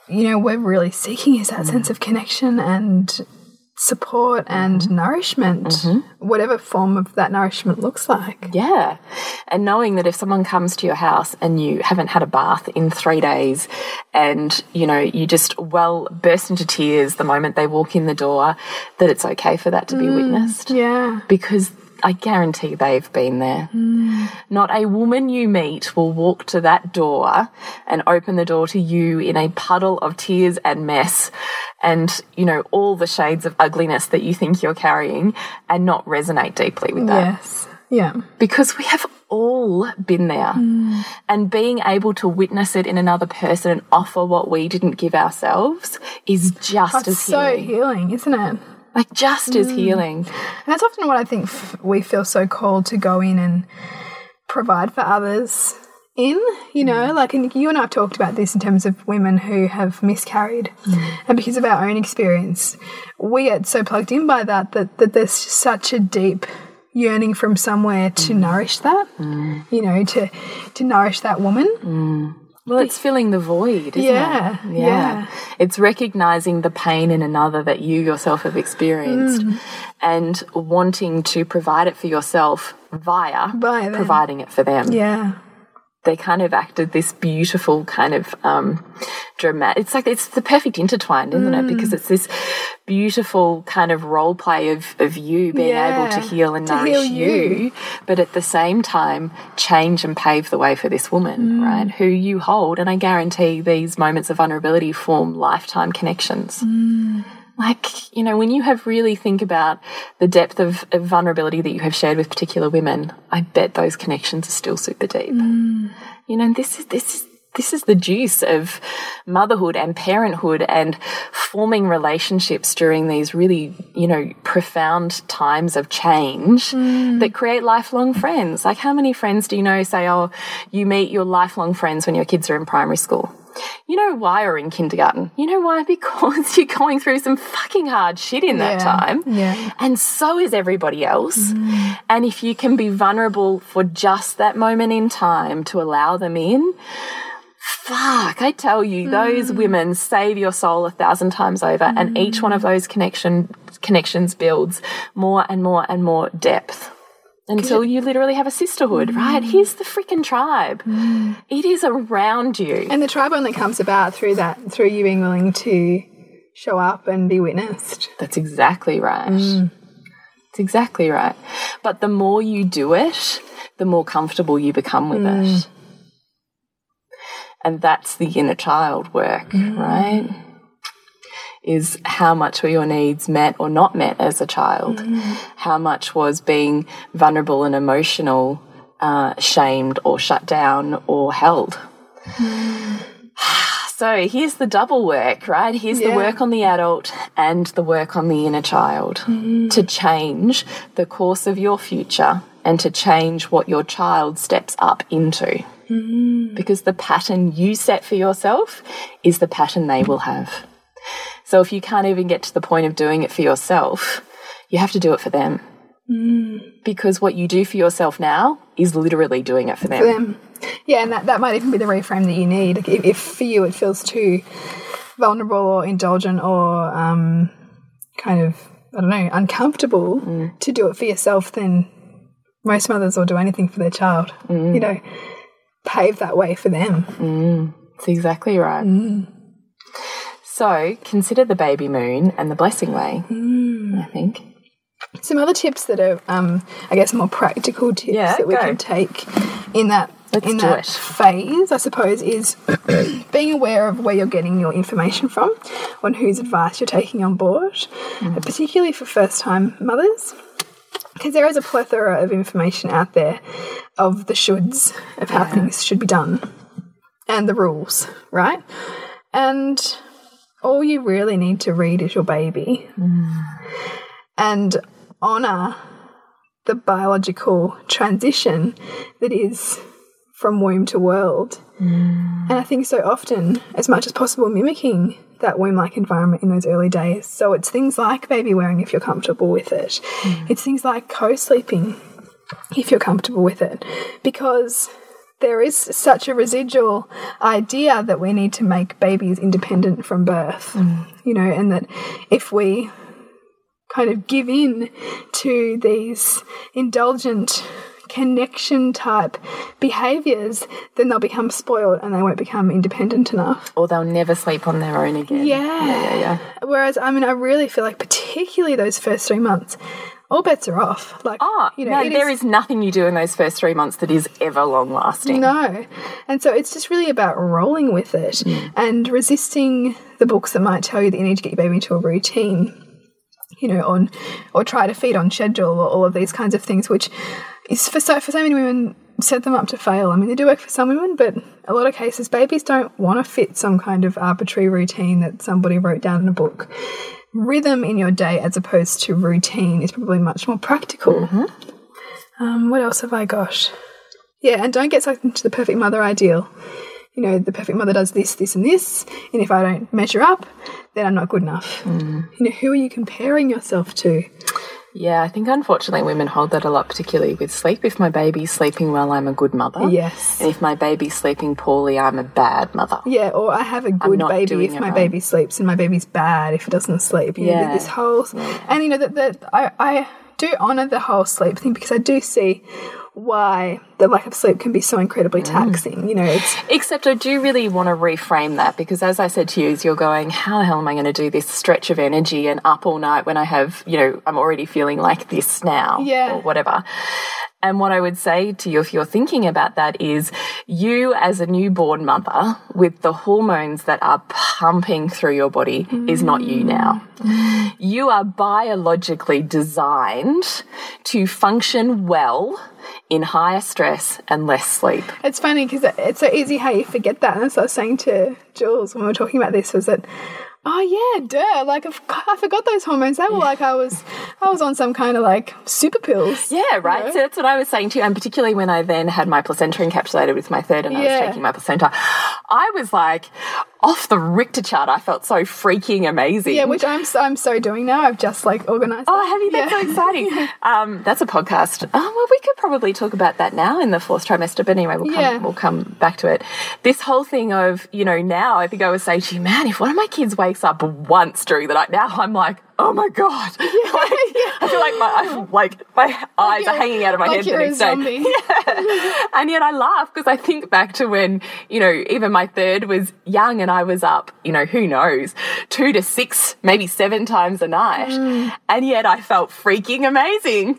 you know, we're really seeking is that mm. sense of connection and support and mm-hmm. nourishment, mm-hmm. whatever form of that nourishment looks like. Yeah. And knowing that if someone comes to your house and you haven't had a bath in three days and, you know, you just well burst into tears the moment they walk in the door, that it's okay for that to be mm, witnessed. Yeah. Because I guarantee they've been there. Not a woman you meet will walk to that door and open the door to you in a puddle of tears and mess and, you know, all the shades of ugliness that you think you're carrying and not resonate deeply with that Yes. Yeah. because we have all been there and being able to witness it in another person and offer what we didn't give ourselves is just That's as so healing healing, isn't it? Like just as mm. healing. And that's often what I think f we feel so called to go in and provide for others in, you know, mm. like, and you and I have talked about this in terms of women who have miscarried. Mm. And because of our own experience, we get so plugged in by that that, that there's such a deep yearning from somewhere to nourish that, you know, to, to nourish that woman. Well, it's filling the void, isn't Yeah, it? yeah. Yeah. It's recognizing the pain in another that you yourself have experienced Mm. and wanting to provide it for yourself via, Via providing it for them. Yeah. They kind of acted this beautiful kind of um, dramatic. It's like it's the perfect intertwined, isn't it? Because mm. it's this beautiful kind of role play of, of you being able to heal and to nourish heal you. you. but at the same time change and pave the way for this woman, mm. right? Who you hold, and I guarantee these moments of vulnerability form lifetime connections. Mm. Like, you know, when you have really think about the depth of, of vulnerability that you have shared with particular women, I bet those connections are still super deep. Mm. You know, this is this is this is the juice of motherhood and parenthood and forming relationships during these really, you know, profound times of change mm. that create lifelong friends. Like, how many friends do you know say, oh, you meet your lifelong friends when your kids are in primary school? You know why or in kindergarten? You know why? Because you're going through some fucking hard shit in that Yeah. time. Yeah. And so is everybody else. Mm. And if you can be vulnerable for just that moment in time to allow them in, fuck, I tell you, mm. those women save your soul a thousand times over. And each one of mm. those connection connections builds more and more and more depth. Until you literally have a sisterhood, mm. right? Here's the freaking tribe. Mm. It is around you. And the tribe only comes about through that, through you being willing to show up and be witnessed. That's exactly right. Mm. It's exactly right. But the more you do it, the more comfortable you become with it. And that's the inner child work, right? Is how much were your needs met or not met as a child? Mm-hmm. How much was being vulnerable and emotional uh, shamed or shut down or held? Mm-hmm. So here's the double work, right? Here's the work on the adult and the work on the inner child mm-hmm. to change the course of your future and to change what your child steps up into. Because the pattern you set for yourself is the pattern they will have. So if you can't even get to the point of doing it for yourself, you have to do it for them. Mm. Because what you do for yourself now is literally doing it for them. For them. Yeah, and that, that might even be the reframe that you need. Like if, if for you it feels too vulnerable or indulgent or um, kind of, I don't know, uncomfortable mm. to do it for yourself, then most mothers will do anything for their child. Mm. You know, pave that way for them. That's exactly right. So consider the baby moon and the Blessingway, I think. Some other tips that are, um, I guess, more practical tips Yeah, that we go. can take in that Let's in that it. phase, I suppose, is being aware of where you're getting your information from, on whose advice you're taking on board, Mm. particularly for first-time mothers. Because there is a plethora of information out there of the shoulds of how things should be done and the rules, right? And all you really need to read is your baby and honor the biological transition that is from womb to world. And I think so often, as much as possible, mimicking that womb like environment in those early days. So it's things like baby wearing if you're comfortable with it, mm. it's things like co sleeping if you're comfortable with it, because there is such a residual idea that we need to make babies independent from birth, mm. you know, and that if we kind of give in to these indulgent connection type behaviors, then they'll become spoiled and they won't become independent enough. Or they'll never sleep on their own again. Yeah. Yeah, yeah, Whereas, I mean, I really feel like, particularly those first three months, all bets are off. Like, Oh, you know, no, there is nothing you do in those first three months that is ever long lasting. No. And so it's just really about rolling with it mm. and resisting the books that might tell you that you need to get your baby into a routine, you know, on or try to feed on schedule or all of these kinds of things, which is for so for so many women set them up to fail. I mean, they do work for some women, but a lot of cases babies don't want to fit some kind of arbitrary routine that somebody wrote down in a book. Rhythm in your day as opposed to routine is probably much more practical. Um, what else have I got? Yeah, and don't get sucked into the perfect mother ideal. You know, the perfect mother does this, this, and this, and if I don't measure up, then I'm not good enough. You know, who are you comparing yourself to? Yeah, I think unfortunately women hold that a lot, particularly with sleep. If my baby's sleeping well, I'm a good mother. Yes. And if my baby's sleeping poorly, I'm a bad mother. Yeah, or I have a good baby if my right. baby sleeps and my baby's bad if it doesn't sleep. You Yeah. this whole and you know that that I, I do honor the whole sleep thing because I do see why the lack of sleep can be so incredibly Mm. taxing. You know, it's Except I do really want to reframe that because, as I said to you, is you're going, how the hell am I going to do this stretch of energy and up all night when I have, you know, I'm already feeling like this now, Yeah. or whatever. And what I would say to you, if you're thinking about that, is you as a newborn mother with the hormones that are pumping through your body is not you now. You are biologically designed to function well in higher stress and less sleep. it's funny because it's so easy how you forget that. And as I was saying to Jules when we were talking about this, was that. Oh yeah, duh! Like I've, forgot those hormones. They were like I was, I was on some kind of like super pills. Yeah, right. know? So that's what I was saying to you, and particularly when I then had my placenta encapsulated with my third, and I was taking my placenta, I was like off the Richter chart. I felt so freaking amazing. Yeah, which I'm so, I'm so doing now. I've just like organized. Oh, have you? That's Yeah. so exciting. Um, that's a podcast. Oh, well, we could probably talk about that now in the fourth trimester. But anyway, we'll come, Yeah. we'll come back to it. This whole thing of, you know, now I think I was saying to you, man, if one of my kids wakes up once during the night, now I'm like, oh my God. Like, I feel like my, I'm like, my eyes are hanging out of my like head the next day. zombie. And yet I laugh because I think back to when, you know, even my third was young and I was up, you know, who knows, two to six, maybe seven times a night. Mm. And yet I felt freaking amazing.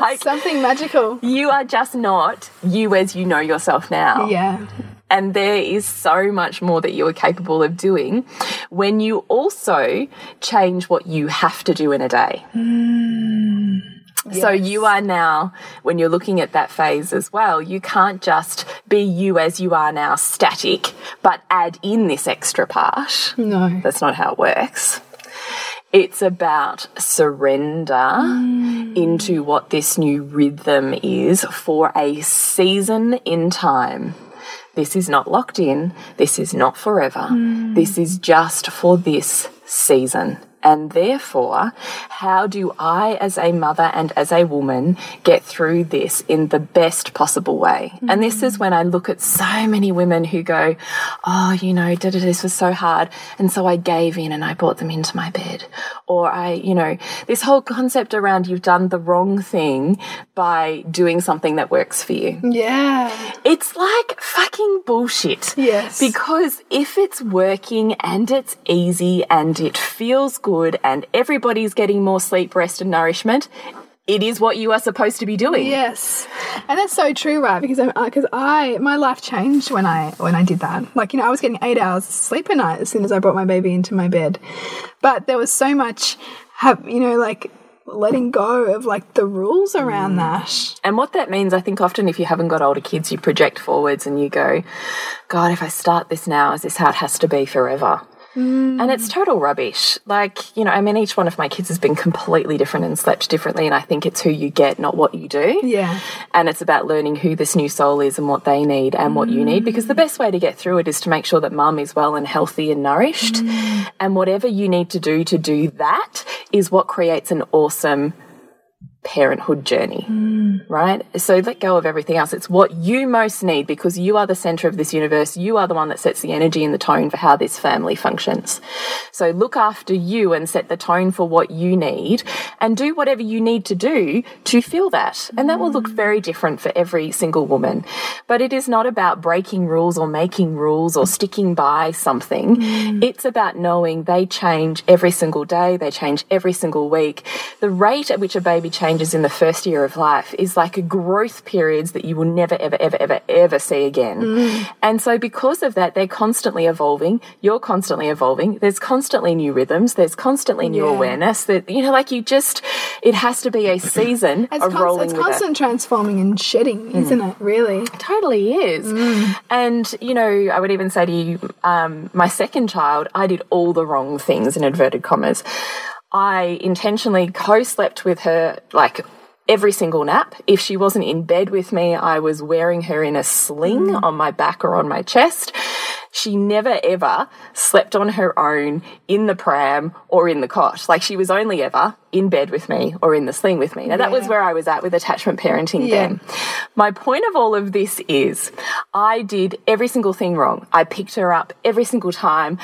Like, something magical. you are just not you as you know yourself now. Yeah. And there is so much more that you are capable of doing when you also change what you have to do in a day. Mm. So you are now, when you're looking at that phase as well, you can't just be you as you are now static, but add in this extra part. No. That's not how it works. It's about surrender mm. into what this new rhythm is for a season in time. This is not locked in. This is not forever. Hmm. This is just for this season. And therefore, how do I, as a mother and as a woman, get through this in the best possible way? And this is when I look at so many women who go, Oh, you know, da, da, this was so hard. And so I gave in and I brought them into my bed. Or I, you know, this whole concept around you've done the wrong thing by doing something that works for you. Yeah. It's like fucking bullshit. Yes. Because if it's working and it's easy and it feels good and everybody's getting more sleep, rest, and nourishment, it is what you are supposed to be doing. Yes, and that's so true, right? Because because uh, I my life changed when I when I did that. Like you know, I was getting eight hours of sleep a night as soon as I brought my baby into my bed, but there was so much, have you know, like letting go of like the rules around mm. that. And what that means, I think often if you haven't got older kids, you project forwards and you go, God, if I start this now, is this how it has to be forever? And it's mm. total rubbish. Like, you know, I mean, each one of my kids has been completely different and slept differently. And I think it's who you get, not what you do. Yeah. And it's about learning who this new soul is and what they need and what you need. Mm. Because the best way to get through it is to make sure that mum is well and healthy and nourished. Mm. And whatever you need to do to do that is what creates an awesome parenthood journey, mm. right? So let go of everything else. It's what you most need because you are the center of this universe. You are the one that sets the energy and the tone for how this family functions. So look after you and set the tone for what you need and do whatever you need to do to feel that. And that will look mm. very different for every single woman. But it is not about breaking rules or making rules or sticking by something. Mm. It's about knowing they change every single day. They change every single week. The rate at which a baby changes in the first year of life is like a growth periods that you will never, ever, ever, ever, ever see again. Mm. And so because of that, they're constantly evolving. You're constantly evolving. There's constantly new rhythms. There's constantly new Yeah. awareness that, you know, like you just, it has to be a season It's, of rolling it's with it. constant transforming and shedding, mm. isn't it? Really. Totally is. Mm. And, you know, I would even say to you, um, my second child, I did all the wrong things in inverted commas. I intentionally co slept with her like every single nap. If she wasn't in bed with me, I was wearing her in a sling mm. on my back or on my chest. she never ever slept on her own in the pram or in the cot. Like she was only ever in bed with me or in the sling with me. Now that was where I was at with attachment parenting Yeah. then. My point of all of this is I did every single thing wrong. I picked her up every single time.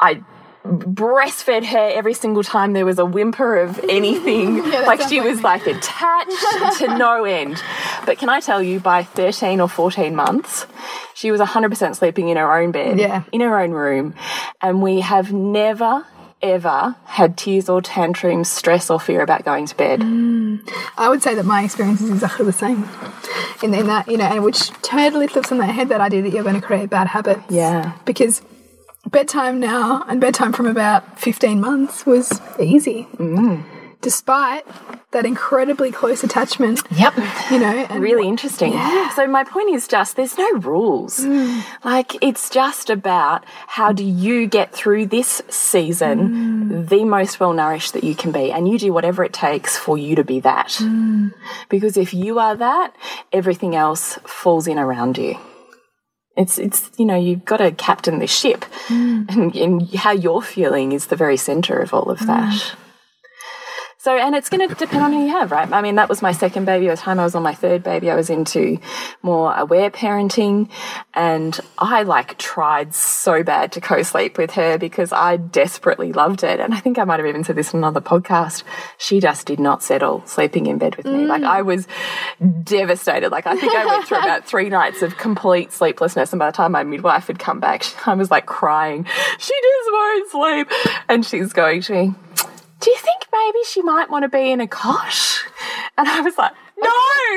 I breastfed her every single time there was a whimper of anything. that like she was like attached to no end. But can I tell you, by 13 or 14 months, she was 100% sleeping in her own bed, Yeah. in her own room. And we have never, ever had tears or tantrums, stress or fear about going to bed. Mm. I would say that my experience is exactly the same. And then that, you know, and which totally flips on the head that idea that you're going to create bad habits. Yeah. Because bedtime now and bedtime from about 15 months was easy. Mm. Despite that incredibly close attachment, Yep. you know. And really interesting. So my point is just there's no rules. Mm. Like it's just about how do you get through this season mm. the most well nourished that you can be and you do whatever it takes for you to be that. Mm. Because if you are that, everything else falls in around you. It's it's you know you've got to captain the ship, mm. and, and how you're feeling is the very center of all of that. Mm. So, and it's going to depend on who you have, right? I mean, that was my second baby. By the time I was on my third baby, I was into more aware parenting. And I like tried so bad to co sleep with her because I desperately loved it. And I think I might have even said this in another podcast. She just did not settle sleeping in bed with me. Like, I was devastated. Like, I think I went through about three nights of complete sleeplessness. And by the time my midwife had come back, I was like crying. She just won't sleep. And she's going to me, do you think maybe she might want to be in a cot? And I was like, no,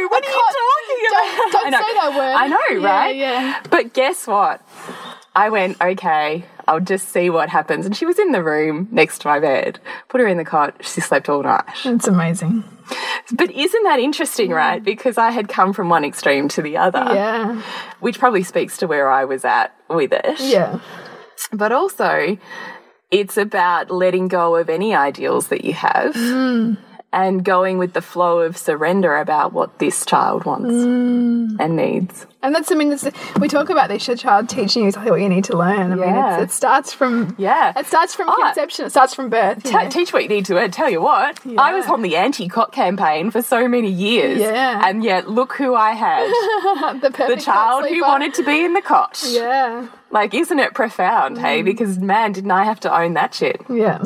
what are you talking about? Don't- don't say that word. I know, Yeah, right? yeah. But guess what? I went, okay, I'll just see what happens. And she was in the room next to my bed. Put her in the cot. She slept all night. It's amazing. But isn't that interesting, right? Because I had come from one extreme to the other, Yeah. which probably speaks to where I was at with it. Yeah. But also, it's about letting go of any ideals that you have mm. And going with the flow of surrender about what this child wants mm. and needs. And that's, I mean, it's, we talk about this, your child teaching you exactly what you need to learn. I mean, Yeah. it's, it starts from, Yeah. it starts from Oh. conception, it starts from birth. Ta- teach what you need to learn. Tell you what, I was on the anti-cot campaign for so many years, Yeah. and yet look who I had: the the child who wanted to be in the cot. Yeah. Like, isn't it profound? Hey, mm. because man, didn't I have to own that shit? Yeah.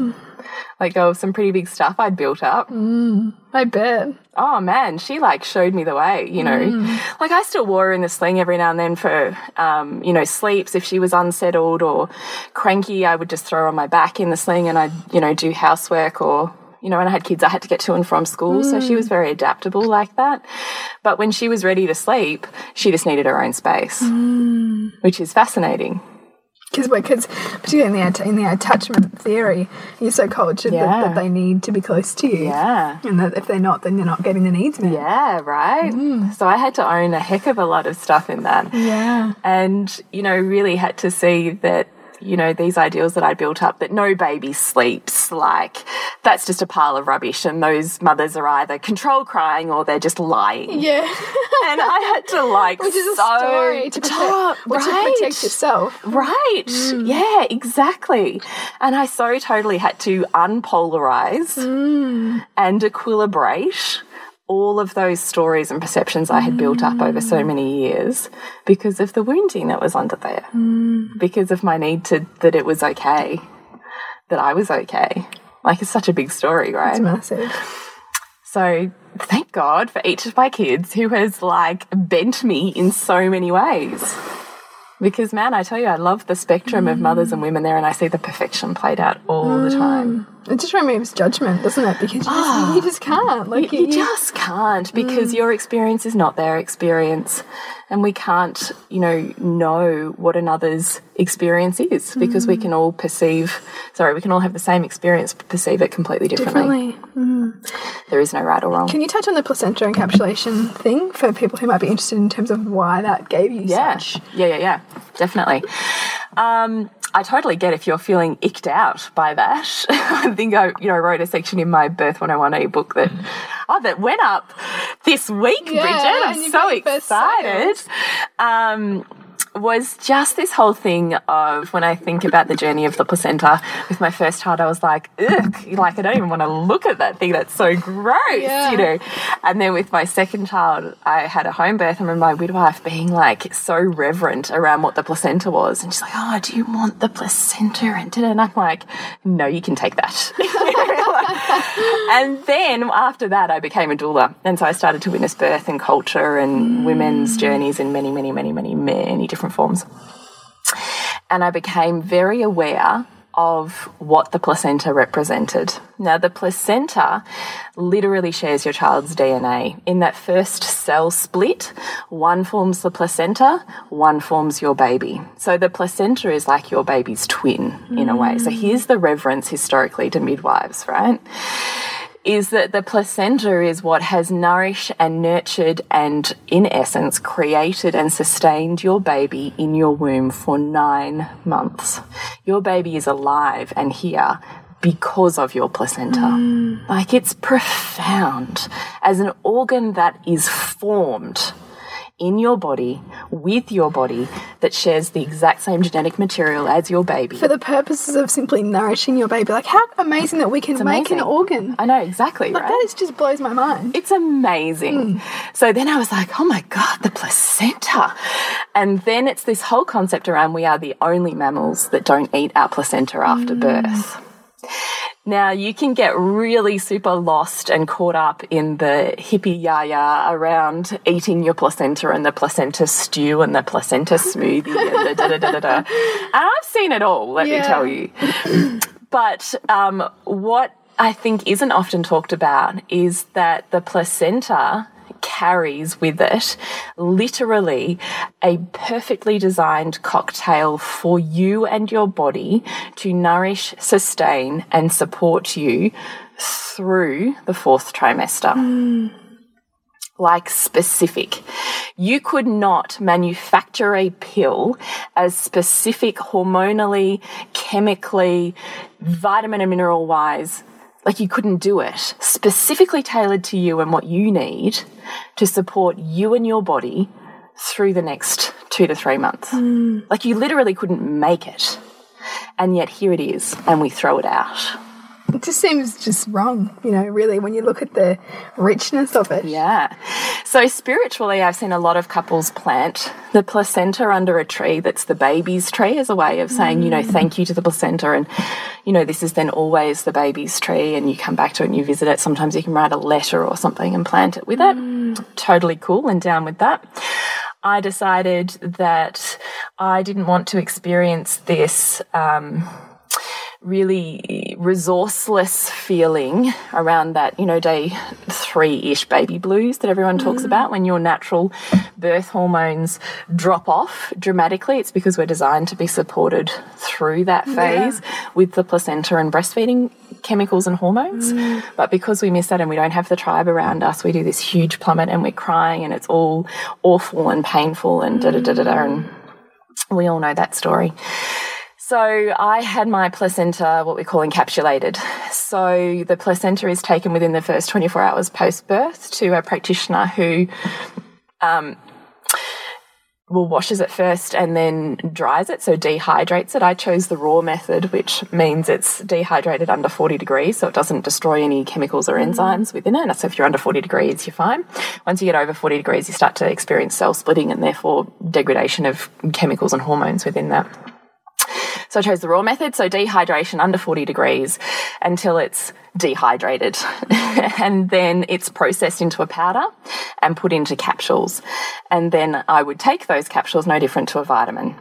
Like, oh, some pretty big stuff I'd built up. Mm, I bet. oh man, she like showed me the way, you know. Mm. Like I still wore her in the sling every now and then for, um, you know, sleeps. If she was unsettled or cranky, I would just throw her on my back in the sling and I'd, you know, do housework or, you know, when I had kids, I had to get to and from school. So she mm. was very adaptable like that. But when she was ready to sleep, she just needed her own space, which is fascinating. Because because particularly in the in the attachment theory, you're so cultured that, Yeah. that they need to be close to you. Yeah. And that if they're not, then you're not getting the needs met. Yeah, right. Mm. So I had to own a heck of a lot of stuff in that. Yeah. and you know really had to see that you know these ideals that I built up that no baby sleeps like that's just a pile of rubbish and those mothers are either control crying or they're just lying Yeah. and I had to like Which is a so story to protect, or to right. protect yourself. Right. Mm. Yeah, exactly. And I so totally had to unpolarize mm. and equilibrate all of those stories and perceptions I had built up over so many years because of the wounding that was under there. Mm. Because of my need to that it was okay. That I was okay. Like it's such a big story, right? It's massive. So thank God for each of my kids who has like bent me in so many ways. Because man, I tell you, I love the spectrum of mothers and mm. women there, and I see the perfection played out all the time. Mm. It just removes judgment, doesn't it? Because you, just, ah. you just can't. Like You just can't because mm. your experience is not their experience, and we can't, you know, know what another's experience is because we mm. can all perceive. Sorry, we can all have the same experience, but perceive it completely differently. differently. Mm. There is no right or wrong. Can you touch on the placenta encapsulation thing for people who might be interested in terms of why that gave you Yeah, such? yeah, yeah, yeah, definitely. Um, I totally get if you're feeling icked out by that. I think I, you know, wrote a section in my Birth 101 ebook that, oh, that went up this week, Yeah, Bridget. I'm so got your first excited. Um, was just this whole thing of when I think about the journey of the placenta with my first child, I was like, ugh, like I don't even want to look at that thing. That's so gross, Yeah. you know. And then with my second child, I had a home birth. I remember my midwife being like so reverent around what the placenta was. And she's like, oh, do you want the placenta? And, and I'm like, no, you can take that. and then after that, I became a doula. And so I started to witness birth and culture and women's mm. journeys in many, many, many, many, many different forms. And I became very aware of what the placenta represented. Now, the placenta literally shares your child's DNA. In that first cell split, one forms the placenta, one forms your baby. So the placenta is like your baby's twin in a way. So here's the reverence historically to midwives, right? Is that the placenta is what has nourished and nurtured and, in essence, created and sustained your baby in your womb for nine months. Your baby is alive and here because of your placenta. Mm. Like it's profound as an organ that is formed in your body with your body that shares the exact same genetic material as your baby. For the purposes of simply nourishing your baby, like how amazing that we can make an organ. I know exactly, Like right? that is just blows my mind. It's amazing. Hmm. So then I was like, oh my God, the placenta. And then it's this whole concept around we are the only mammals that don't eat our placenta after hmm. birth. Now, you can get really super lost and caught up in the hippie yaya around eating your placenta and the placenta stew and the placenta smoothie and the da da da da da. And I've seen it all, let me tell you. But um, what I think isn't often talked about is that the placenta carries with it literally a perfectly designed cocktail for you and your body to nourish, sustain, and support you through the fourth trimester hmm. like specific. You could not manufacture a pill as specific hormonally, chemically, vitamin and mineral wise. Like you couldn't do it. Specifically tailored to you and what you need to support you and your body through the next two to three months. Mm. Like you literally couldn't make it. And yet here it is, and we throw it out. It just seems just wrong, you know, really, when you look at the richness of it. Yeah. So spiritually, I've seen a lot of couples plant the placenta under a tree that's the baby's tree as a way of saying, you know, thank you to the placenta. And, you know, this is then always the baby's tree and you come back to it and you visit it. Sometimes you can write a letter or something and plant it with it. Totally cool and down with that. I decided that I didn't want to experience this. Um, really resourceless feeling around that, you know, day three ish baby blues that everyone talks mm. about when your natural birth hormones drop off dramatically. It's because we're designed to be supported through that phase with the placenta and breastfeeding chemicals and hormones. Mm. But because we miss that and we don't have the tribe around us, we do this huge plummet and we're crying and it's all awful and painful and da da da da da. And we all know that story. So I had my placenta, what we call encapsulated. So the placenta is taken within the first 24 hours post birth to a practitioner who um, well, washes it first and then dries it, so dehydrates it. I chose the raw method, which means it's dehydrated under 40 degrees, so it doesn't destroy any chemicals or enzymes within it. So if you're under 40 degrees, you're fine. Once you get over 40 degrees, you start to experience cell splitting and therefore degradation of chemicals and hormones within that. So I chose the raw method, so dehydration under 40 degrees until it's dehydrated. and then it's processed into a powder and put into capsules. And then I would take those capsules, no different to a vitamin.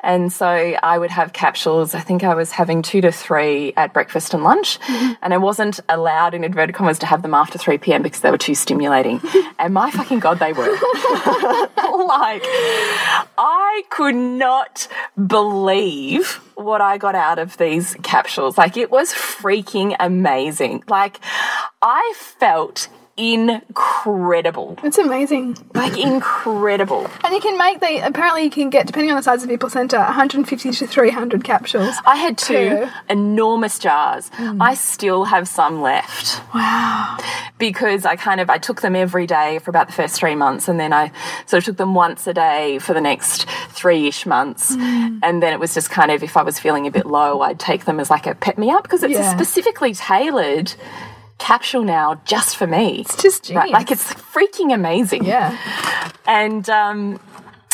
And so I would have capsules. I think I was having two to three at breakfast and lunch. Mm-hmm. And I wasn't allowed, in inverted commas, to have them after 3 p.m. because they were too stimulating. and my fucking God, they were. like, I could not believe what I got out of these capsules. Like, it was freaking amazing. Like, I felt incredible. It's amazing. Like incredible. And you can make the apparently you can get depending on the size of your placenta 150 to 300 capsules. I had two Per. enormous jars. Mm. I still have some left. Wow. because I kind of I took them every day for about the first three months, and then I sort of took them once a day for the next three-ish months, mm. and then it was just kind of if I was feeling a bit low, I'd take them as like a pet me up because it's Yeah. specifically tailored capsule now just for me. It's just Right, genius. like it's freaking amazing. Yeah. And um,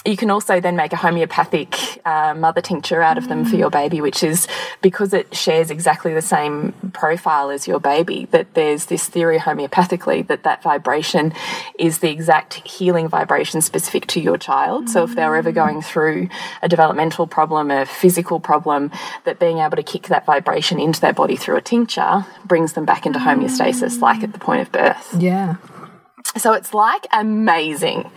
you can also then make a homeopathic uh, mother tincture out of them for your baby, which is because it shares exactly the same profile as your baby. That there's this theory homeopathically that that vibration is the exact healing vibration specific to your child. So if they're ever going through a developmental problem, a physical problem, that being able to kick that vibration into their body through a tincture brings them back into homeostasis, like at the point of birth. Yeah. So it's like amazing.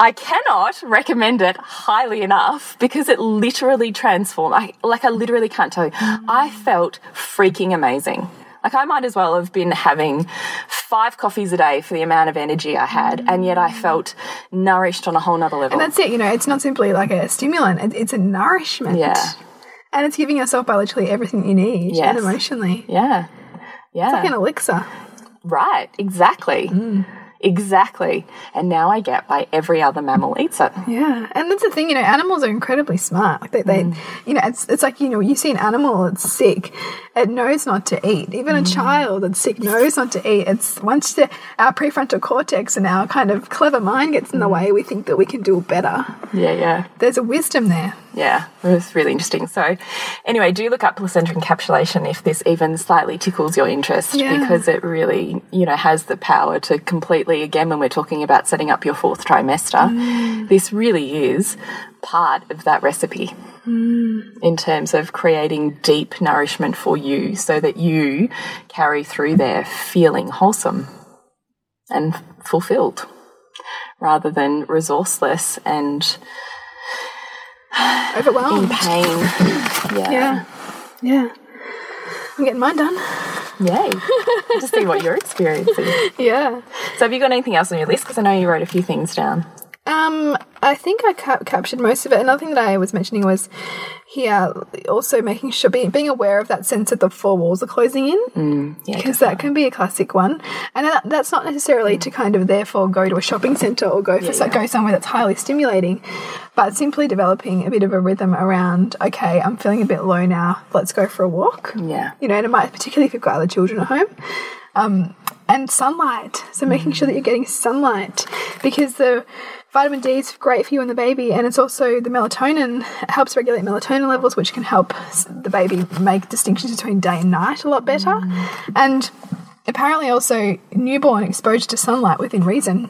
I cannot recommend it highly enough because it literally transformed. I, like I literally can't tell you. I felt freaking amazing. Like I might as well have been having five coffees a day for the amount of energy I had, and yet I felt nourished on a whole nother level. And that's it, you know, it's not simply like a stimulant, it's a nourishment. Yeah. And it's giving yourself biologically everything you need Yes. and emotionally. yeah, yeah, It's Like an elixir. right, exactly, mm. Exactly. And now I get why every other mammal eats it. Yeah, and that's the thing, you know, animals are incredibly smart. Like they, they Mm. you know, it's it's like you know, you see an animal that's sick, it knows not to eat. Even Mm. a child that's sick knows not to eat. It's once the, our prefrontal cortex and our kind of clever mind gets Mm. in the way, we think that we can do better. Yeah, yeah. There's a wisdom there. Yeah, it was really interesting. So, anyway, do look up placenta encapsulation if this even slightly tickles your interest Yeah. because it really, you know, has the power to completely, again, when we're talking about setting up your fourth trimester, mm. this really is part of that recipe mm. in terms of creating deep nourishment for you so that you carry through there feeling wholesome and fulfilled rather than resourceless and in Overwhelmed. pain. Yeah. Yeah. Yeah. I'm getting mine done. Yay. to see what you're experiencing. Yeah. So, have you got anything else on your list? Because I know you wrote a few things down. Um, I think I cap captured most of it. Another thing that I was mentioning was here also making sure being, being aware of that sense that the four walls are closing in Yeah. because that can be a classic one, and that, that's not necessarily to kind of therefore go to a shopping centre or go for so- yeah. go somewhere that's highly stimulating, but simply developing a bit of a rhythm around. Okay, I'm feeling a bit low now. Let's go for a walk. Yeah. You know, and it might particularly if you've got other children at home. Um, and sunlight. So making sure that you're getting sunlight because the vitamin D is great for you and the baby, and it's also the melatonin helps regulate melatonin levels, which can help the baby make distinctions between day and night a lot better. And apparently, also newborn exposure to sunlight within reason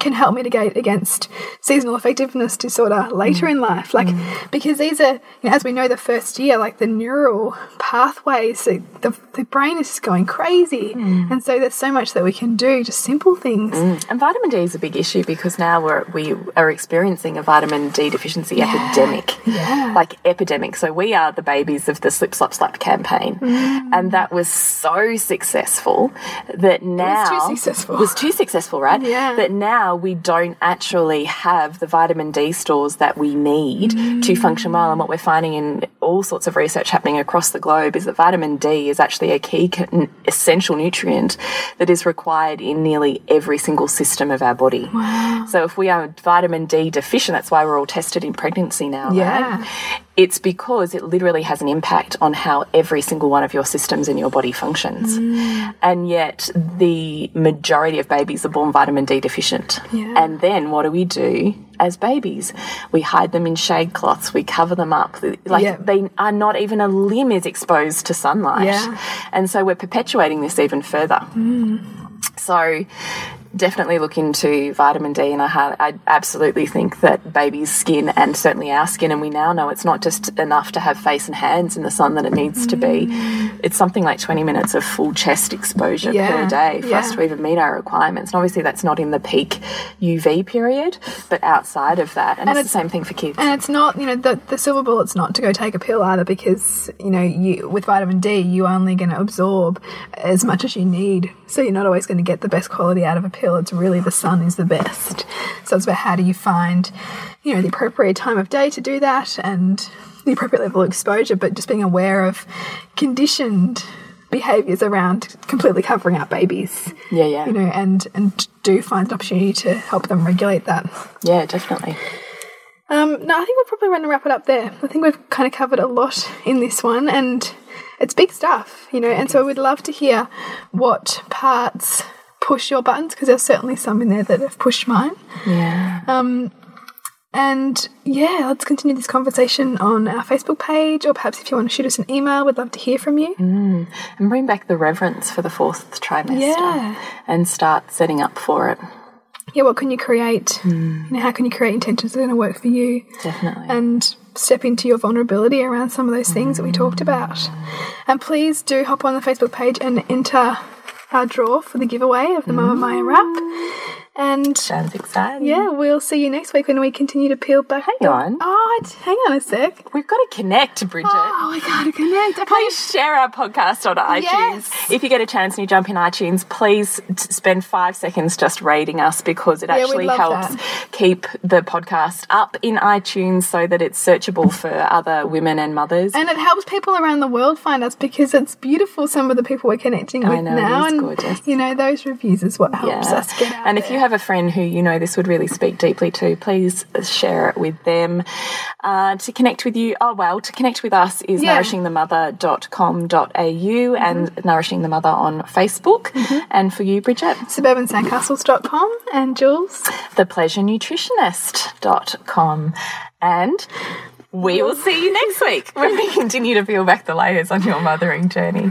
can help mitigate against seasonal effectiveness disorder later mm. in life. Like, mm. because these are, you know, as we know, the first year, like the neural pathways, the, the, the brain is just going crazy. Mm. And so there's so much that we can do, just simple things. And vitamin D is a big issue because now we're, we are experiencing a vitamin D deficiency epidemic. Yeah. Like epidemic. So we are the babies of the Slip Slop Slap campaign. Mm. And that was so successful that now. successful. was too successful, right? Yeah. That now we don't actually have the vitamin D stores that we need to mm. function well. And what we're finding in all sorts of research happening across the globe is that vitamin D is actually a key essential nutrient that is required in nearly every single system of our body. So if we are vitamin D deficient, that's why we're all tested in pregnancy now, Yeah. right? It's because it literally has an impact on how every single one of your systems in your body functions. Mm. And yet, the majority of babies are born vitamin D deficient. Yeah. And then what do we do as babies? We hide them in shade cloths, we cover them up. Like Yeah. they are not even a limb is exposed to sunlight. Yeah. And so we're perpetuating this even further. Mm. So, definitely look into vitamin D, and I, I absolutely think that baby's skin and certainly our skin, and we now know it's not just enough to have face and hands in the sun that it needs to be. Mm. It's something like 20 minutes of full chest exposure Yeah, per day for us to even meet our requirements. And obviously, that's not in the peak UV period, but outside of that. And, it's, it's- the same thing for kids. And it's not, you know, the, the silver bullet's not to go take a pill either because, you know, you with vitamin D, you're only going to absorb as much as you need. So you're not always going to get the best quality out of a pill. It's really the sun is the best. So it's about how do you find, you know, the appropriate time of day to do that and the appropriate level of exposure, but just being aware of conditioned behaviors around completely covering up babies. Yeah, yeah. You know, and and do find an opportunity to help them regulate that. yeah, definitely. Um, no, I think we're probably going to wrap it up there. I think we've kind of covered a lot in this one, and it's big stuff, you know. And so we'd love to hear what parts push your buttons because there's certainly some in there that have pushed mine. Yeah. Um, And yeah, let's continue this conversation on our Facebook page, or perhaps if you want to shoot us an email, we'd love to hear from you. Mm. And bring back the reverence for the fourth trimester Yeah. and start setting up for it. Yeah, what can you create? Mm. You know, how can you create intentions that are going to work for you? Definitely. and step into your vulnerability around some of those things that we talked about. Mm. And please do hop on the Facebook page and enter our draw for the giveaway of the Mama Maya wrap. And Sounds exciting. yeah, we'll see you next week when we continue to peel back. Hang on. Oh, hang on a sec. We've got to connect, Bridget. Oh, we gotta connect. Okay. Please share our podcast on iTunes. Yes. If you get a chance and you jump in iTunes, please spend five seconds just rating us because it we'd actually helps that. keep the podcast up in iTunes so that it's searchable for other women and mothers. And it helps people around the world find us because it's beautiful. Some of the people we're connecting with know, now, and gorgeous. you know those reviews is what helps Yeah. us get out and if there. you have a friend who you know this would really speak deeply to, please share it with them. Uh, to connect with you, oh well, to connect with us is Yeah. nourishingthemother.com.au and Nourishing the Mother on Facebook. And for you, Bridget, suburbansandcastles.com and Jules. thepleasurenutritionist.com. And we will see you next week when we continue to peel back the layers on your mothering journey.